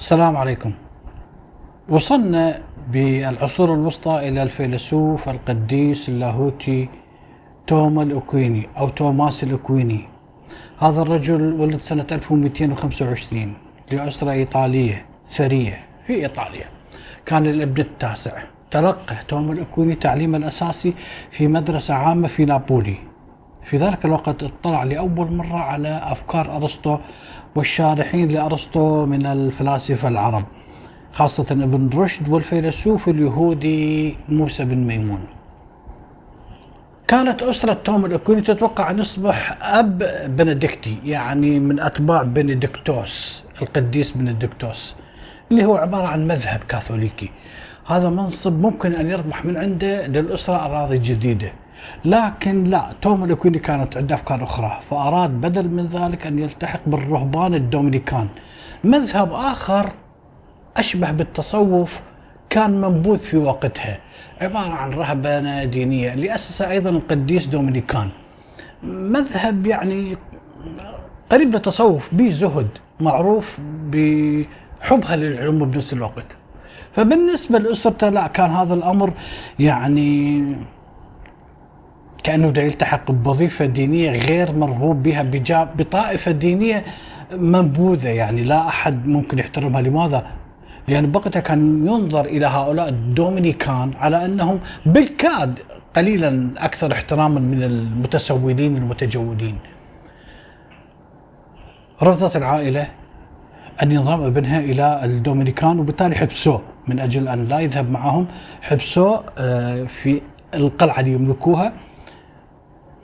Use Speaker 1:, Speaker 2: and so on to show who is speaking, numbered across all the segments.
Speaker 1: السلام عليكم. وصلنا بالعصور الوسطى إلى الفيلسوف القديس اللاهوتي توما الأكويني أو توماس الأكويني. هذا الرجل ولد سنة 1225 لأسرة إيطالية ثرية في إيطاليا. كان الابن التاسع. تلقى توما الأكويني تعليمه الأساسي في مدرسة عامة في نابولي. في ذلك الوقت اطلع لأول مرة على أفكار أرسطو والشارحين لأرسطو من الفلاسفة العرب خاصة ابن رشد والفيلسوف اليهودي موسى بن ميمون. كانت أسرة توم الأكويني تتوقع أن يصبح أب بنديكتي يعني من أتباع بنديكتوس القديس بنديكتوس اللي هو عبارة عن مذهب كاثوليكي. هذا منصب ممكن أن يربح من عنده للأسرة أراضي جديدة. لكن لا توم الأكويني كانت عنده أفكار أخرى فأراد بدل من ذلك أن يلتحق بالرهبان الدومينيكان. مذهب آخر أشبه بالتصوف كان منبوذ في وقتها عبارة عن رهبنة دينية اللي أسسها أيضا القديس دومينيكان. مذهب يعني قريب للتصوف به زهد معروف بحبها للعلوم بنفس الوقت. فبالنسبة لأسرته لا كان هذا الأمر يعني كأنه دا يلتحق بوظيفة دينية غير مرغوب بها بطائفة دينية منبوذة يعني لا أحد ممكن يحترمها. لماذا؟ لأن بوقتها كان ينظر إلى هؤلاء الدومينيكان على أنهم بالكاد قليلا أكثر احتراما من المتسولين المتجولين. رفضت العائلة أن ينضم ابنها إلى الدومينيكان وبالتالي حبسوه من أجل أن لا يذهب معهم. حبسوه آه، في القلعة اللي يملكوها.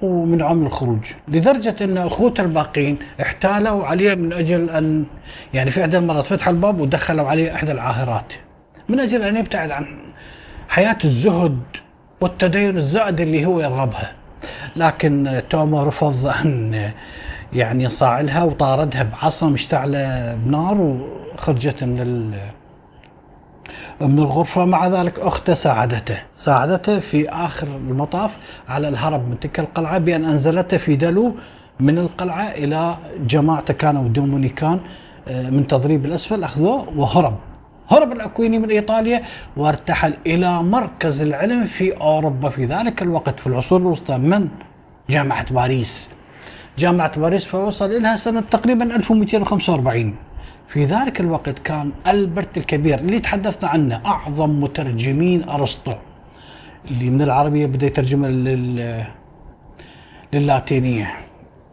Speaker 1: ومنعهم الخروج. لدرجة أن أخوته الباقين احتالوا عليه من أجل أن يعني في إحدى المرات فتحوا الباب ودخلوا عليه إحدى العاهرات. من أجل أن يبتعد عن حياة الزهد والتدين الزائد اللي هو يرغبها. لكن توما رفض أن يعني يصاعلها وطاردها بعصا مشتعلة بنار وخرجت من من الغرفة مع ذلك أخته ساعدته. ساعدته في آخر المطاف على الهرب من تلك القلعة بأن أنزلته في دلو من القلعة إلى جماعته كانوا دومينيكان آه، من تضريب الأسفل أخذوه وهرب. هرب الأكويني من إيطاليا وارتحل إلى مركز العلم في أوروبا. في ذلك الوقت في العصور الوسطى من جامعة باريس؟ جامعة باريس فوصل إليها سنة تقريبا 1245 في ذلك الوقت كان ألبرت الكبير اللي تحدثنا عنه أعظم مترجمين أرسطو اللي من العربية بدأ يترجمها لل للاتينية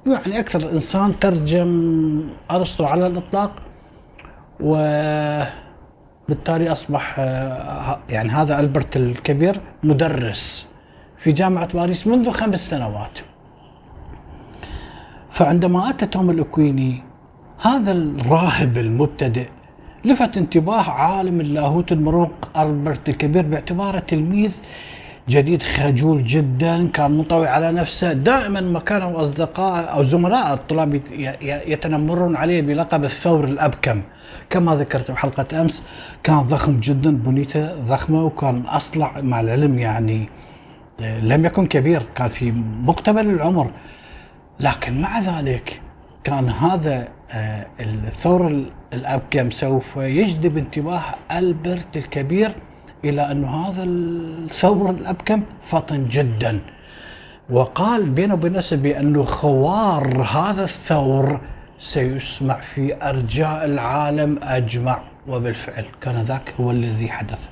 Speaker 1: يعني أكثر إنسان ترجم أرسطو على الإطلاق وبالتالي أصبح يعني هذا ألبرت الكبير مدرس في جامعة باريس منذ خمس سنوات. فعندما أتى توم الأكويني هذا الراهب المبتدئ لفت انتباه عالم اللاهوت المروق ألبرت الكبير باعتباره تلميذ جديد خجول جدا كان منطوي على نفسه. دائما ما كانوا أصدقاء أو زملاء الطلاب يتنمرون عليه بلقب الثور الأبكم. كما ذكرت بحلقة أمس كان ضخم جدا بنيته ضخمة وكان أصلع مع العلم يعني لم يكن كبير كان في مقتبل العمر. لكن مع ذلك كان هذا الثور الأبكم سوف يجذب انتباه ألبرت الكبير إلى أن هذا الثور الأبكم فطن جدا. وقال بينه وبين نفسه بأنه خوار هذا الثور سيسمع في أرجاء العالم أجمع. وبالفعل كان ذاك هو الذي حدث.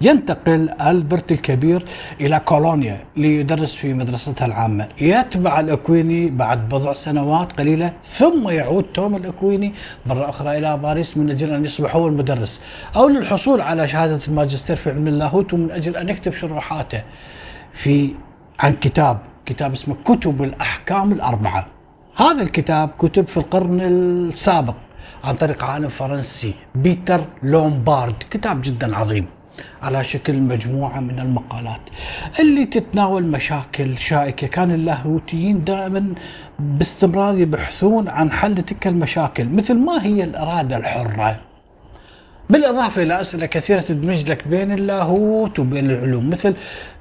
Speaker 1: ينتقل ألبرت الكبير إلى كولونيا ليدرس في مدرستها العامة. يتبع الأكويني بعد بضع سنوات قليلة ثم يعود توم الأكويني مرة أخرى إلى باريس من أجل أن يصبح هو المدرس. أو للحصول على شهادة الماجستير في علم اللاهوت ومن أجل أن يكتب شروحاته في عن كتاب كتاب اسمه كتب الأحكام الأربعة. هذا الكتاب كتب في القرن السابق عن طريق عالم فرنسي بيتر لومبارد. كتاب جدا عظيم. على شكل مجموعة من المقالات. اللي تتناول مشاكل شائكة. كان اللاهوتيين دائما باستمرار يبحثون عن حل تلك المشاكل مثل ما هي الإرادة الحرة. بالإضافة إلى أسئلة كثيرة تدمج لك بين اللاهوت وبين العلوم مثل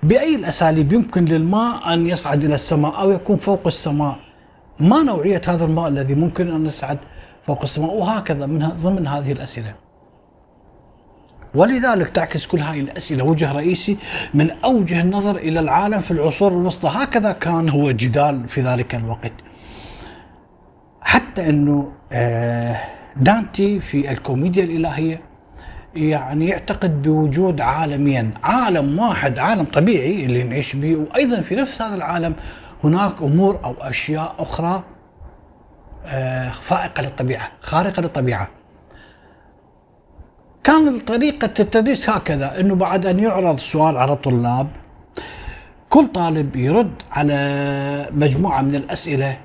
Speaker 1: بأي الأساليب يمكن للماء أن يصعد إلى السماء أو يكون فوق السماء؟ ما نوعية هذا الماء الذي ممكن أن يصعد فوق السماء؟ وهكذا من ضمن هذه الأسئلة. ولذلك تعكس كل هذه الأسئلة. وجه رئيسي من أوجه النظر إلى العالم في العصور الوسطى، هكذا كان هو جدال في ذلك الوقت. حتى إنه آه، دانتي في الكوميديا الإلهية يعني يعتقد بوجود عالمين. عالم واحد عالم طبيعي اللي نعيش به وأيضا في نفس هذا العالم هناك أمور أو أشياء أخرى آه، فائقة للطبيعة خارقة للطبيعة. كان طريقة التدريس هكذا إنه بعد أن يعرض سؤال على الطلاب كل طالب يرد على مجموعة من الأسئلة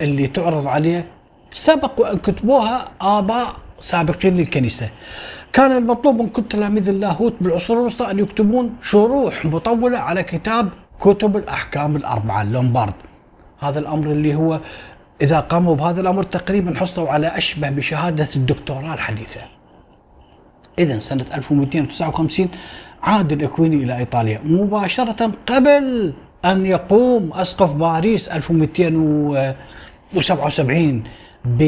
Speaker 1: اللي تعرض عليه سبق وان كتبوها آباء سابقين للكنيسة. كان المطلوب من كل تلاميذ اللاهوت بالعصور الوسطى أن يكتبون شروح مطولة على كتاب كتب الأحكام الأربعة اللومبارد هذا الأمر اللي هو إذا قاموا بهذا الأمر تقريبا حصلوا على أشبه بشهادة الدكتوراه الحديثة. اذا سنة 1259 عاد الإكويني إلى إيطاليا مباشرة قبل أن يقوم أسقف باريس 1277 ب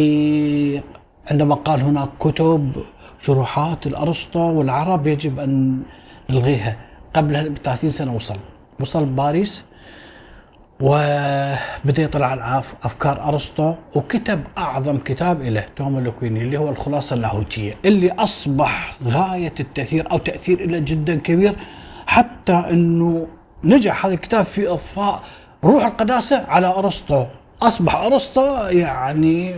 Speaker 1: عندما قال هناك كتب شروحات الأرسطو والعرب يجب أن نلغيها قبلها ب 30 سنة وصل. وصل باريس وبدأ يطلع على أفكار أرسطو وكتب أعظم كتاب له توما لوكويني اللي هو الخلاصة اللاهوتية اللي أصبح غاية التأثير أو تأثير له جدا كبير حتى إنه نجح هذا الكتاب في إضفاء روح القداسة على أرسطو. أصبح أرسطو يعني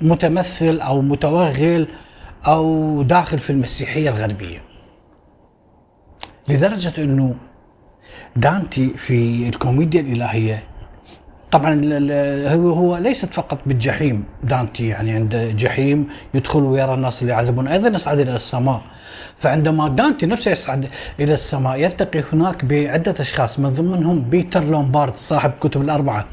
Speaker 1: متمثل أو متوغل أو داخل في المسيحية الغربية. لدرجة إنه دانتي في الكوميديا الإلهية. طبعا هو هو ليست فقط بالجحيم. دانتي يعني عند جحيم يدخل ويرى الناس اللي يعذبون أيضا يصعد إلى السماء. فعندما دانتي نفسه يصعد إلى السماء يلتقي هناك بعدة أشخاص من ضمنهم بيتر لومبارد صاحب كتب الأربعة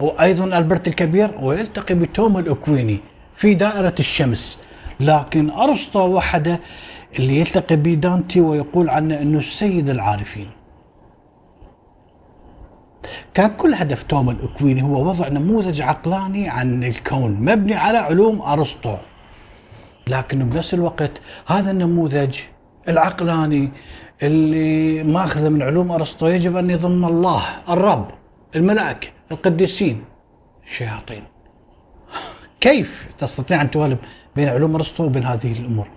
Speaker 1: وأيضا ألبرت الكبير ويلتقي بتوما الأكويني في دائرة الشمس. لكن أرسطو وحده اللي يلتقي بدانتي ويقول عنه إنه سيد العارفين. كان كل هدف توما الأكويني هو وضع نموذج عقلاني عن الكون مبني على علوم أرسطو. لكن بنفس الوقت هذا النموذج العقلاني اللي ماخذه من علوم أرسطو يجب أن يضم الله الرب الملائكة القديسين الشياطين. كيف تستطيع أن توالب بين علوم أرسطو وبين هذه الأمور؟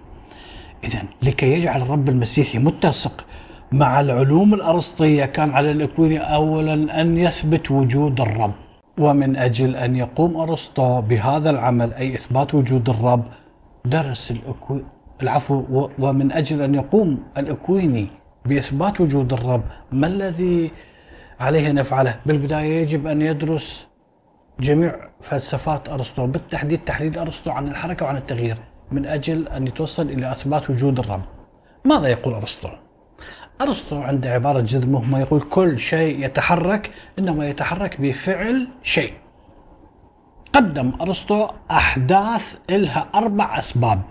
Speaker 1: إذا لكي يجعل الرب المسيحي متسق مع العلوم الأرسطية كان على الإكويني أولا أن يثبت وجود الرب. ومن أجل أن يقوم أرسطو بهذا العمل أي إثبات وجود الرب درس الأكوي العفو ومن أجل أن يقوم الإكويني بإثبات وجود الرب ما الذي عليه أن يفعله؟ بالبداية يجب أن يدرس جميع فلسفات أرسطو بالتحديد تحليل أرسطو عن الحركة وعن التغيير من أجل أن يتوصل إلى إثبات وجود الرب. ماذا يقول أرسطو؟ أرسطو عنده عبارة جدا مهمة يقول كل شيء يتحرك إنما يتحرك بفعل شيء. قدم أرسطو أحداث لها أربع أسباب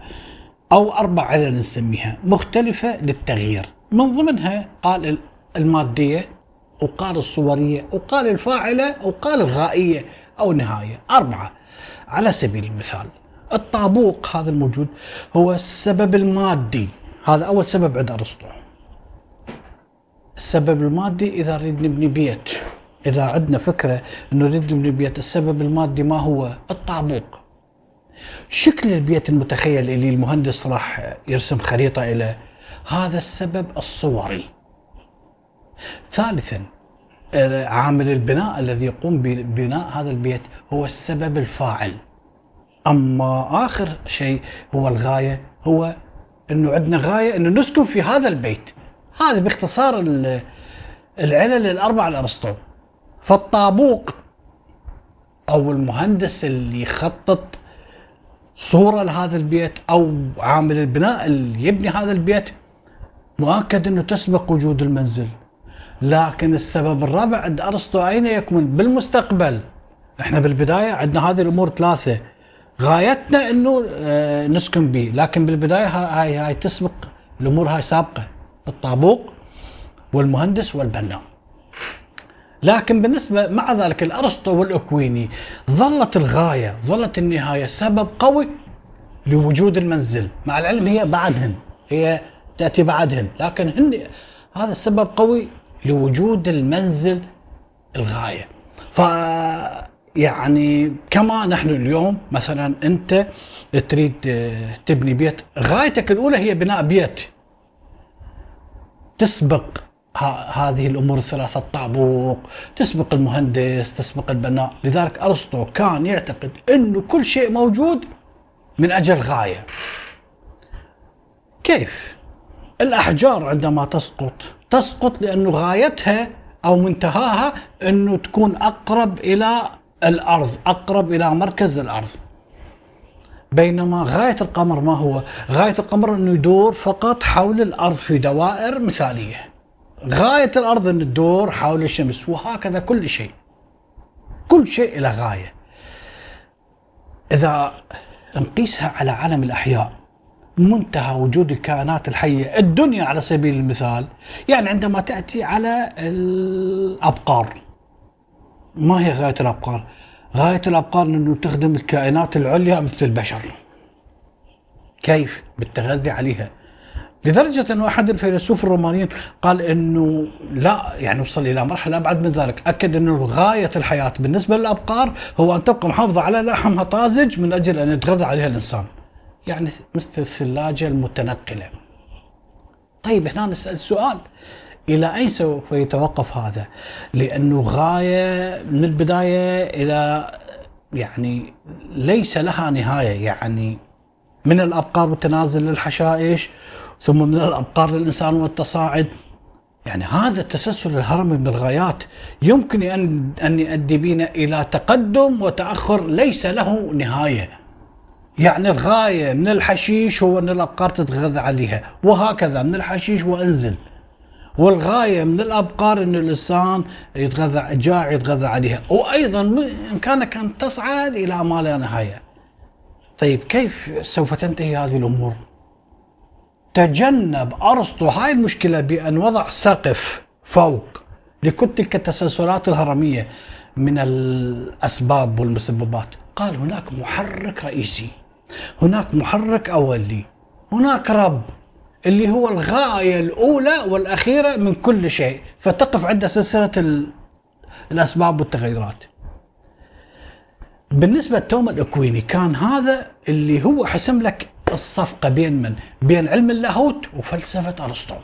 Speaker 1: أو أربع علل نسميها مختلفة للتغيير، من ضمنها قال المادية وقال الصورية وقال الفاعلة وقال الغائية أو النهايه، أربعة. على سبيل المثال الطابوق هذا الموجود هو السبب المادي، هذا أول سبب عند أرسطو. السبب المادي إذا نريد نبني بيت. إذا عندنا فكرة إنه نريد نبني بيت السبب المادي ما هو؟ الطابوق. شكل البيت المتخيل اللي المهندس راح يرسم خريطة له هذا السبب الصوري. ثالثا عامل البناء الذي يقوم ببناء هذا البيت هو السبب الفاعل. أما آخر شيء هو الغاية هو إنه عندنا غاية إنه نسكن في هذا البيت. هذا باختصار العلل الأربعة لأرسطو. فالطابوق أو المهندس اللي يخطط صورة لهذا البيت أو عامل البناء اللي يبني هذا البيت مؤكد أنه تسبق وجود المنزل. لكن السبب الرابع عند أرسطو أين يكمن؟ بالمستقبل. إحنا بالبداية عندنا هذه الأمور ثلاثة. غايتنا أنه آه، نسكن به لكن بالبداية هاي هاي تسبق الأمور هاي سابقة. الطابوق والمهندس والبناء لكن بالنسبة مع ذلك الأرسطو والأكويني ظلت الغاية ظلت النهاية سبب قوي لوجود المنزل. مع العلم هي بعدهن هي تأتي بعدهن. لكن هن هذا السبب قوي لوجود المنزل الغاية. ف يعني كما نحن اليوم مثلا أنت تريد تبني بيت غايتك الأولى هي بناء بيت. تسبق هذه الأمور الثلاثة الطابوق تسبق المهندس تسبق البناء. لذلك أرسطو كان يعتقد إنه كل شيء موجود من أجل غاية. كيف؟ الأحجار عندما تسقط تسقط لأنه غايتها أو منتهاها إنه تكون أقرب إلى الأرض أقرب إلى مركز الأرض. بينما غاية القمر ما هو؟ غاية القمر أنه يدور فقط حول الأرض في دوائر مثالية. غاية الأرض ان تدور حول الشمس وهكذا كل شيء. كل شيء له غاية. إذا نقيسها على عالم الأحياء منتهى وجود الكائنات الحية الدنيا على سبيل المثال يعني عندما تأتي على الأبقار. ما هي غاية الأبقار؟ غاية الابقار إنه تخدم الكائنات العليا مثل البشر. كيف؟ بالتغذي عليها. لدرجة أنه أحد الفيلسوف الرومانيين قال أنه لا يعني وصل إلى مرحلة أبعد من ذلك أكد أنه غاية الحياة بالنسبة للأبقار هو أن تبقى محافظة على لحمها طازج من أجل أن يتغذى عليها الإنسان يعني مثل الثلاجة المتنقلة طيب هنا نسأل سؤال إلى أين سوف يتوقف هذا؟ لأنه غاية من البداية إلى يعني ليس لها نهاية يعني من الأبقار والتنازل للحشائش ثم من الأبقار للإنسان والتصاعد. يعني هذا التسلسل الهرمي من الغايات. يمكن أن أن يؤدي بنا إلى تقدم وتأخر ليس له نهاية. يعني الغاية من الحشيش هو أن الأبقار تتغذى عليها. وهكذا من الحشيش وأنزل. والغاية من الأبقار ان الإنسان يتغذى جاع يتغذى عليها. وأيضا بامكانك إن تصعد إلى ما لا نهاية. طيب كيف سوف تنتهي هذه الأمور؟ تجنب أرسطو. هاي المشكلة بأن وضع سقف فوق لكل تلك التسلسلات الهرمية من الأسباب والمسببات، قال هناك محرك رئيسي، هناك محرك أولي، هناك رب. اللي هو الغاية الأولى والأخيرة من كل شيء. فتقف عند سلسلة الأسباب والتغيرات. بالنسبة لتوما الأكويني كان هذا اللي هو حسم لك الصفقة بين من؟ بين علم اللاهوت وفلسفة أرسطو.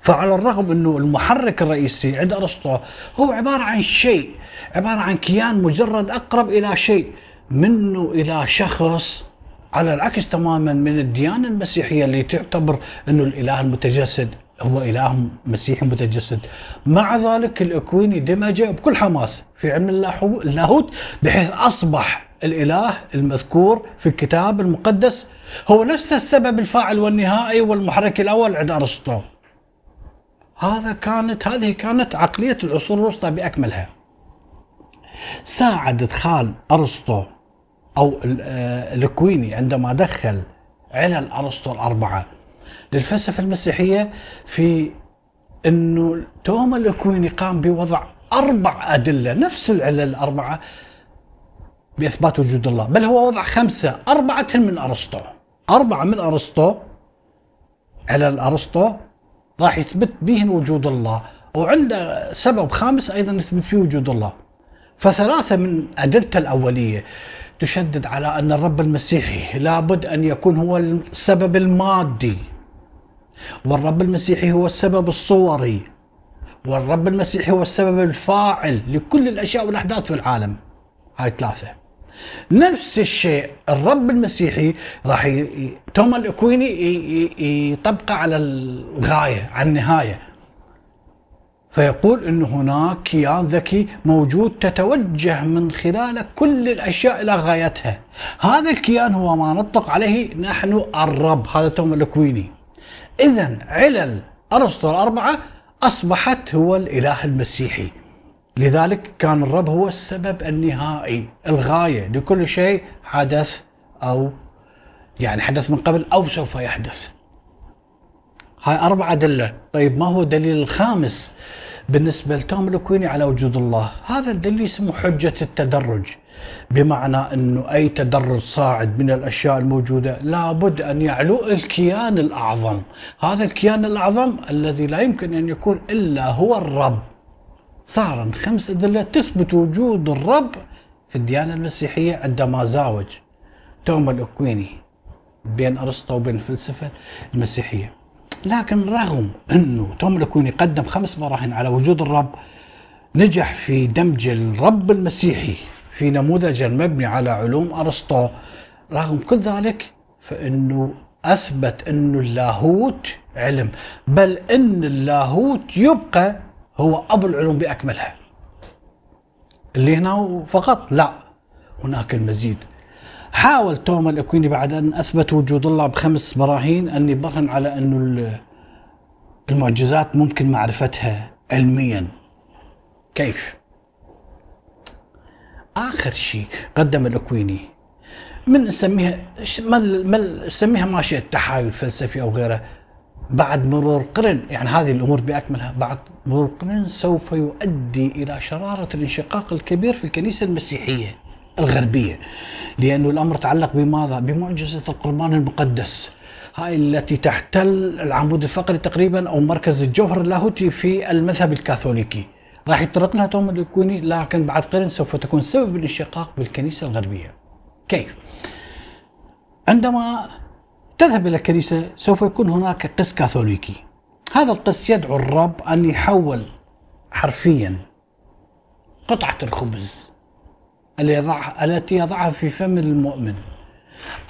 Speaker 1: فعلى الرغم إنه المحرك الرئيسي عند أرسطو هو عبارة عن شيء عبارة عن كيان مجرد أقرب إلى شيء منه إلى شخص على العكس تماما من الديانة المسيحية اللي تعتبر أنه الإله المتجسد هو إله مسيحي متجسد. مع ذلك الإكويني دمج بكل حماس في علم اللاهوت بحيث أصبح الإله المذكور في الكتاب المقدس هو نفس السبب الفاعل والنهائي والمحرك الأول عند أرسطو. هذا كانت هذه كانت عقلية العصور الوسطى بأكملها. ساعد إدخال أرسطو أو آه، الكويني عندما دخل علل ارسطو الأربعة. للفلسفة المسيحية في إنه توما الكويني قام بوضع أربع أدلة نفس العلل الأربعة بإثبات وجود الله. بل هو وضع خمسة أربعة من أرسطو. أربعة من أرسطو علل ارسطو راح يثبت بهن وجود الله. وعنده سبب خامس أيضا يثبت فيه وجود الله. فثلاثة من ادلته الأولية. تشدد على أن الرب المسيحي لابد أن يكون هو السبب المادي. والرب المسيحي هو السبب الصوري. والرب المسيحي هو السبب الفاعل لكل الأشياء والأحداث في العالم. هاي ثلاثة. نفس الشيء الرب المسيحي راح ي... توما الأكويني يطبقه على الغاية على النهاية. فيقول أن هناك كيان ذكي موجود تتوجه من خلاله كل الأشياء إلى غايتها. هذا الكيان هو ما نطلق عليه نحن الرب هذا توم الكويني إذا علل أرسطو الأربعة أصبحت هو الإله المسيحي. لذلك كان الرب هو السبب النهائي الغاية لكل شيء حدث أو يعني حدث من قبل أو سوف يحدث. هاي أربع أدلة. طيب ما هو الدليل الخامس؟ بالنسبة لتوم الكويني على وجود الله. هذا الدليل اسمه حجة التدرج. بمعنى أنه أي تدرج صاعد من الأشياء الموجودة لابد أن يعلو الكيان الأعظم. هذا الكيان الأعظم الذي لا يمكن أن يكون إلا هو الرب. صار خمس أدلة تثبت وجود الرب في الديانة المسيحية عندما زاوج. توما الأكويني بين أرسطو وبين الفلسفة المسيحية. لكن رغم أنه توما الأكويني قدم خمس براهين على وجود الرب نجح في دمج الرب المسيحي في نموذج المبني على علوم أرسطو رغم كل ذلك فإنه أثبت أنه اللاهوت علم بل أن اللاهوت يبقى هو أبو العلوم بأكملها. اللي هنا فقط لا هناك المزيد. حاول توما الأكويني بعد أن أثبت وجود الله بخمس براهين ان يبرهن على انه المعجزات ممكن معرفتها علميا. كيف؟ آخر شيء قدم الأكويني. من نسميها ما نسميها ما شئت تحايل فلسفي أو غيره. بعد مرور قرن يعني هذه الأمور بأكملها بعد مرور قرن سوف يؤدي إلى شرارة الانشقاق الكبير في الكنيسة المسيحية. الغربية لأنه الأمر تعلق بماذا؟ بمعجزة القربان المقدس هاي التي تحتل العمود الفقري تقريبا أو مركز الجوهر اللاهوتي في المذهب الكاثوليكي راح يتطرق لها توم الكوني لكن بعد قرن سوف تكون سبب الانشقاق بالكنيسة الغربية كيف؟ عندما تذهب إلى الكنيسة سوف يكون هناك قس كاثوليكي هذا القس يدعو الرب أن يحول حرفيا قطعة الخبز التي يضعها في فم المؤمن.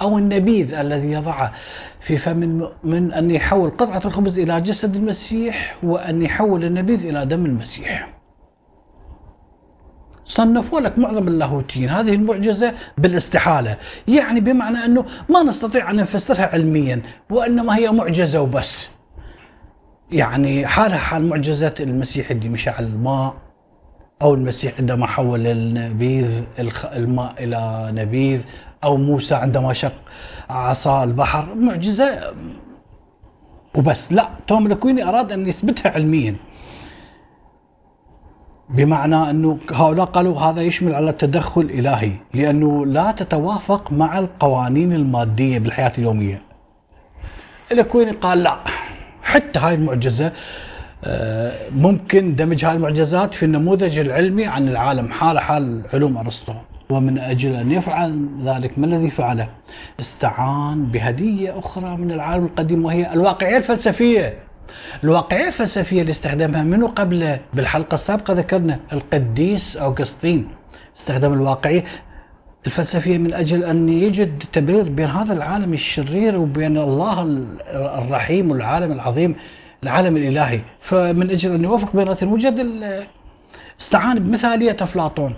Speaker 1: أو النبيذ الذي يضعه في فم المؤمن أن يحول قطعة الخبز إلى جسد المسيح وأن يحول النبيذ إلى دم المسيح. صنفوا لك معظم اللاهوتيين هذه المعجزة بالاستحالة. يعني بمعنى أنه ما نستطيع أن نفسرها علميا وإنما هي معجزة وبس. يعني حالها حال معجزة المسيح اللي مشى على الماء أو المسيح عندما حول النبيذ الماء إلى نبيذ أو موسى عندما شق عصا البحر معجزة وبس لا توم الكويني أراد أن يثبتها علميا بمعنى أنه هؤلاء قالوا هذا يشمل على التدخل الإلهي لأنه لا تتوافق مع القوانين المادية بالحياة اليومية. الكويني قال لا حتى هاي المعجزة آه، ممكن دمج هاي المعجزات في النموذج العلمي عن العالم حال حال علوم أرسطو. ومن أجل أن يفعل ذلك ما الذي فعله؟ استعان بهدية أخرى من العالم القديم وهي الواقعية الفلسفية. الواقعية الفلسفية اللي استخدمها منه قبل؟ بالحلقة السابقة ذكرنا القديس أوغسطين استخدم الواقعية الفلسفية من أجل أن يجد تبرير بين هذا العالم الشرير وبين الله الرحيم والعالم العظيم. العالم الإلهي. فمن أجل أن يوفق بيناتهم وجد استعان بمثالية أفلاطون.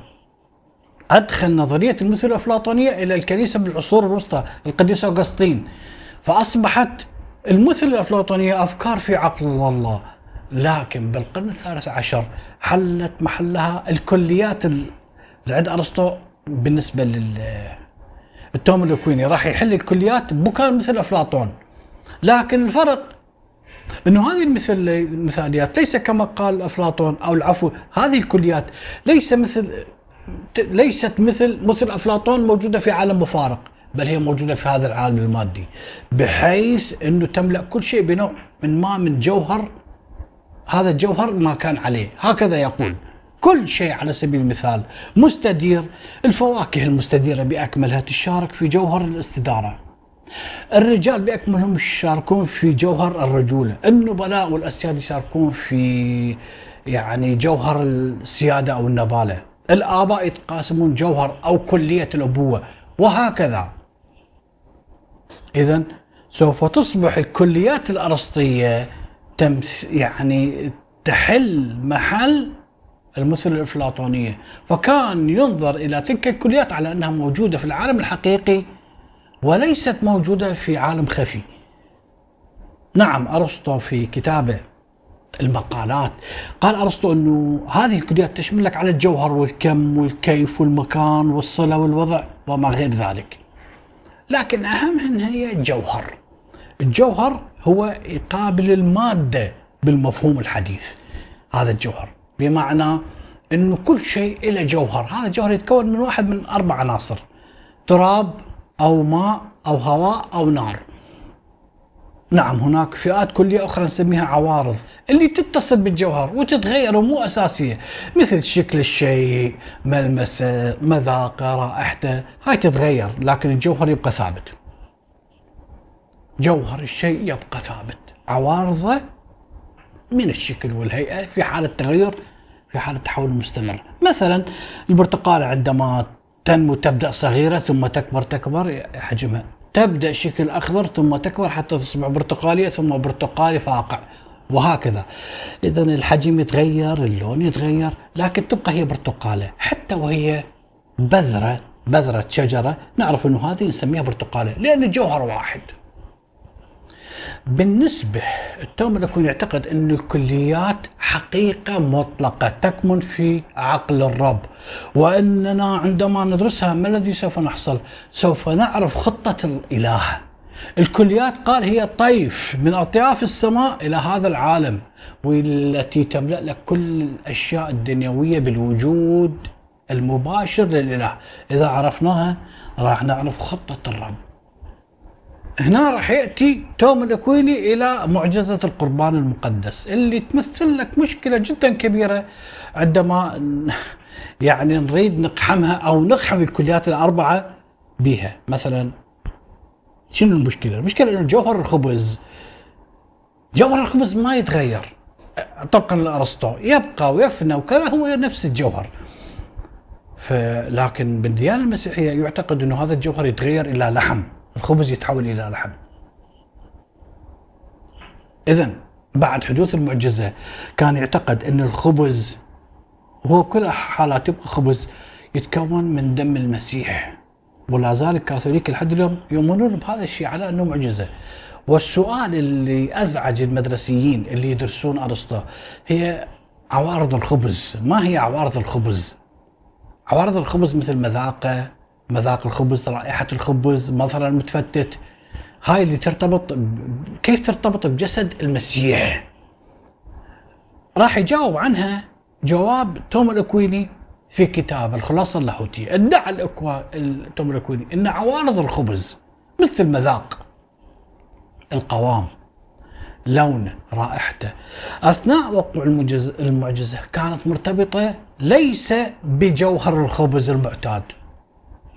Speaker 1: أدخل نظرية المثل الأفلاطونية إلى الكنيسة بالعصور الوسطى القديس أوغسطين فأصبحت المثل الأفلاطونية أفكار في عقل الله. لكن بالقرن الثالث عشر حلت محلها الكليات اللي عند أرسطو بالنسبة لل التوم الأكويني راح يحل الكليات بكان مثل أفلاطون لكن الفرق إنه هذه المثل المثاليات ليس كما قال أفلاطون أو العفو هذه الكليات. ليس مثل ليست مثل مثل أفلاطون موجودة في عالم مفارق بل هي موجودة في هذا العالم المادي بحيث إنه تملأ كل شيء بنوع من ما من جوهر هذا الجوهر ما كان عليه. هكذا يقول كل شيء على سبيل المثال مستدير الفواكه المستديرة بأكملها تشارك في جوهر الاستدارة. الرجال بأكملهم يشاركون في جوهر الرجولة. النبلاء والأسياد يشاركون في يعني جوهر السيادة أو النبالة. الآباء يتقاسمون جوهر أو كلية الأبوة. وهكذا. اذا سوف تصبح الكليات الأرسطية تمس يعني تحل محل المثل الإفلاطونية. فكان ينظر إلى تلك الكليات على أنها موجودة في العالم الحقيقي وليست موجودة في عالم خفي. نعم أرسطو في كتابه المقالات قال أرسطو أنه هذه الكليات تشمل لك على الجوهر والكم والكيف والمكان والصلة والوضع وما غير ذلك. لكن أهم هي الجوهر الجوهر هو يقابل المادة بالمفهوم الحديث هذا الجوهر. بمعنى أنه كل شيء له جوهر، هذا الجوهر يتكون من واحد من أربع عناصر تراب أو ماء أو هواء أو نار. نعم هناك فئات كلية أخرى نسميها عوارض اللي تتصل بالجوهر وتتغير ومو أساسية مثل شكل الشيء ملمسة مذاقة رائحته هاي تتغير لكن الجوهر يبقى ثابت. جوهر الشيء يبقى ثابت. عوارضة من الشكل والهيئة في حالة تغير في حالة تحول مستمر. مثلا البرتقالة عندما تنمو تبدأ صغيرة ثم تكبر تكبر حجمها. تبدأ شكل أخضر ثم تكبر حتى تصبح برتقالية ثم برتقالي فاقع. وهكذا. اذا الحجم يتغير اللون يتغير لكن تبقى هي برتقالة. حتى وهي بذرة بذرة شجرة نعرف إنه هذه نسميها برتقالة لأن الجوهر واحد. بالنسبة التوم يكون يعتقد أن الكليات حقيقة مطلقة تكمن في عقل الرب. وأننا عندما ندرسها ما الذي سوف نحصل؟ سوف نعرف خطة الإله. الكليات قال هي طيف من أطياف السماء إلى هذا العالم والتي تملأ لك كل الأشياء الدنيوية بالوجود المباشر للإله. إذا عرفناها راح نعرف خطة الرب. هنا راح يأتي توم الأكويني إلى معجزة القربان المقدس اللي تمثل لك مشكلة جدا كبيرة عندما يعني نريد نقحمها أو نقحم الكليات الأربعة بها. مثلا شنو المشكلة؟ المشكلة إنه جوهر الخبز جوهر الخبز ما يتغير طبقا لأرسطو يبقى ويفنى وكذا هو نفس الجوهر. لكن بالديانة المسيحية يعتقد إنه هذا الجوهر يتغير إلى لحم. الخبز يتحول إلى لحم. اذا بعد حدوث المعجزة كان يعتقد إن الخبز هو كل حالات يبقى خبز يتكون من دم المسيح. ولا زال الكاثوليك لحد اليوم يؤمنون بهذا الشيء على أنه معجزة. والسؤال اللي أزعج المدرسيين اللي يدرسون أرسطو هي عوارض الخبز. ما هي عوارض الخبز؟ عوارض الخبز مثل مذاقة مذاق الخبز رائحة الخبز مظهر المتفتت. هاي اللي ترتبط كيف ترتبط بجسد المسيح؟ راح يجاوب عنها جواب توم الأكويني في كتاب الخلاصة اللاهوتية. ادعى الأكوا... توم الأكويني إن عوارض الخبز مثل المذاق القوام لونه رائحته أثناء وقوع المعجزة كانت مرتبطة ليس بجوهر الخبز المعتاد.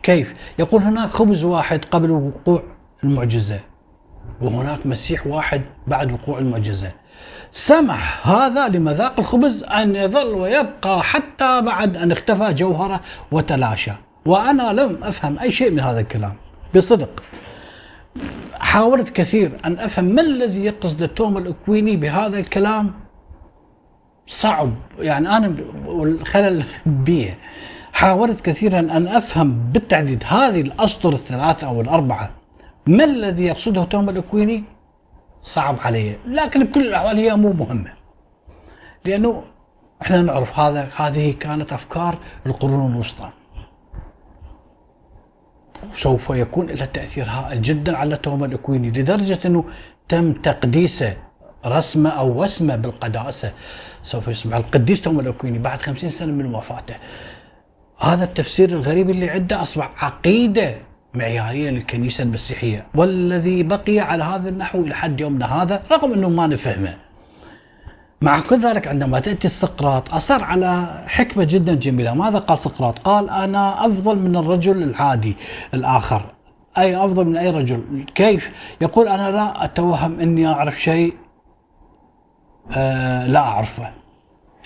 Speaker 1: كيف؟ يقول هناك خبز واحد قبل وقوع المعجزة وهناك مسيح واحد بعد وقوع المعجزة. سمح هذا لمذاق الخبز أن يظل ويبقى حتى بعد أن اختفى جوهره وتلاشى. وأنا لم أفهم أي شيء من هذا الكلام. بصدق حاولت كثير أن أفهم ما الذي يقصد توم الأكويني بهذا الكلام. صعب يعني أنا والخلل بيه. حاولت كثيرا أن أفهم بالتعديد هذه الأسطر الثلاثة أو الأربعة ما الذي يقصده توم الأكويني؟ صعب علي لكن بكل الأحوال هي مو مهمة. لأنه إحنا نعرف هذا هذه كانت أفكار القرون الوسطى. وسوف يكون لها تأثير هائل جدا على توم الأكويني لدرجة أنه تم تقديسه رسمة أو وسمة بالقداسة. سوف يصبح القديس توم الأكويني بعد خمسين سنة من وفاته. هذا التفسير الغريب اللي عنده أصبح عقيدة معيارية للكنيسة المسيحية والذي بقي على هذا النحو إلى حد يومنا هذا رغم إنه ما نفهمه. مع كل ذلك عندما تأتي سقراط أصر على حكمة جدا جميلة، ماذا قال سقراط؟ قال أنا أفضل من الرجل العادي الآخر. أي أفضل من أي رجل، كيف؟ يقول أنا لا أتوهم إني أعرف شيء آه لا أعرفه.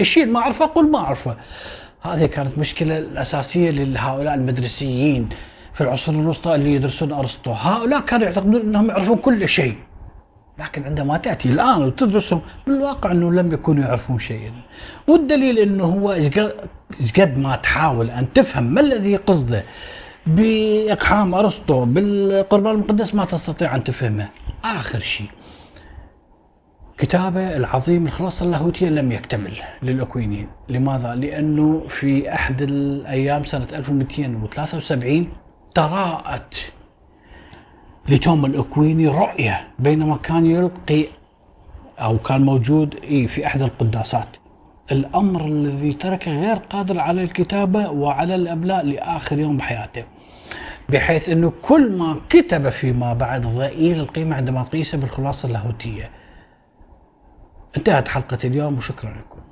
Speaker 1: الشيء ما أعرفه أقول ما أعرفه. هذه كانت مشكلة الأساسية لهؤلاء المدرسيين في العصور الوسطى اللي يدرسون أرسطو. هؤلاء كانوا يعتقدون أنهم يعرفون كل شيء لكن عندما تأتي الآن وتدرسهم بالواقع أنه لم يكونوا يعرفون شيئا. والدليل أنه هو إيش قد ما تحاول أن تفهم ما الذي قصده بإقحام أرسطو بالقربان المقدس ما تستطيع أن تفهمه. آخر شيء كتابة العظيم الخلاصة اللاهوتية لم يكتمل للأكوينيين. لماذا؟ لأنه في أحد الأيام سنة 1273 تراءت لتوم الأكويني رؤية بينما كان يلقي أو كان موجود في أحد القداسات. الأمر الذي تركه غير قادر على الكتابة وعلى الإملاء لآخر يوم بحياته بحيث أنه كل ما كتب فيما بعد ضئيل القيمة عندما نقيسه بالخلاصة اللاهوتية. انتهت حلقة اليوم وشكرا لكم.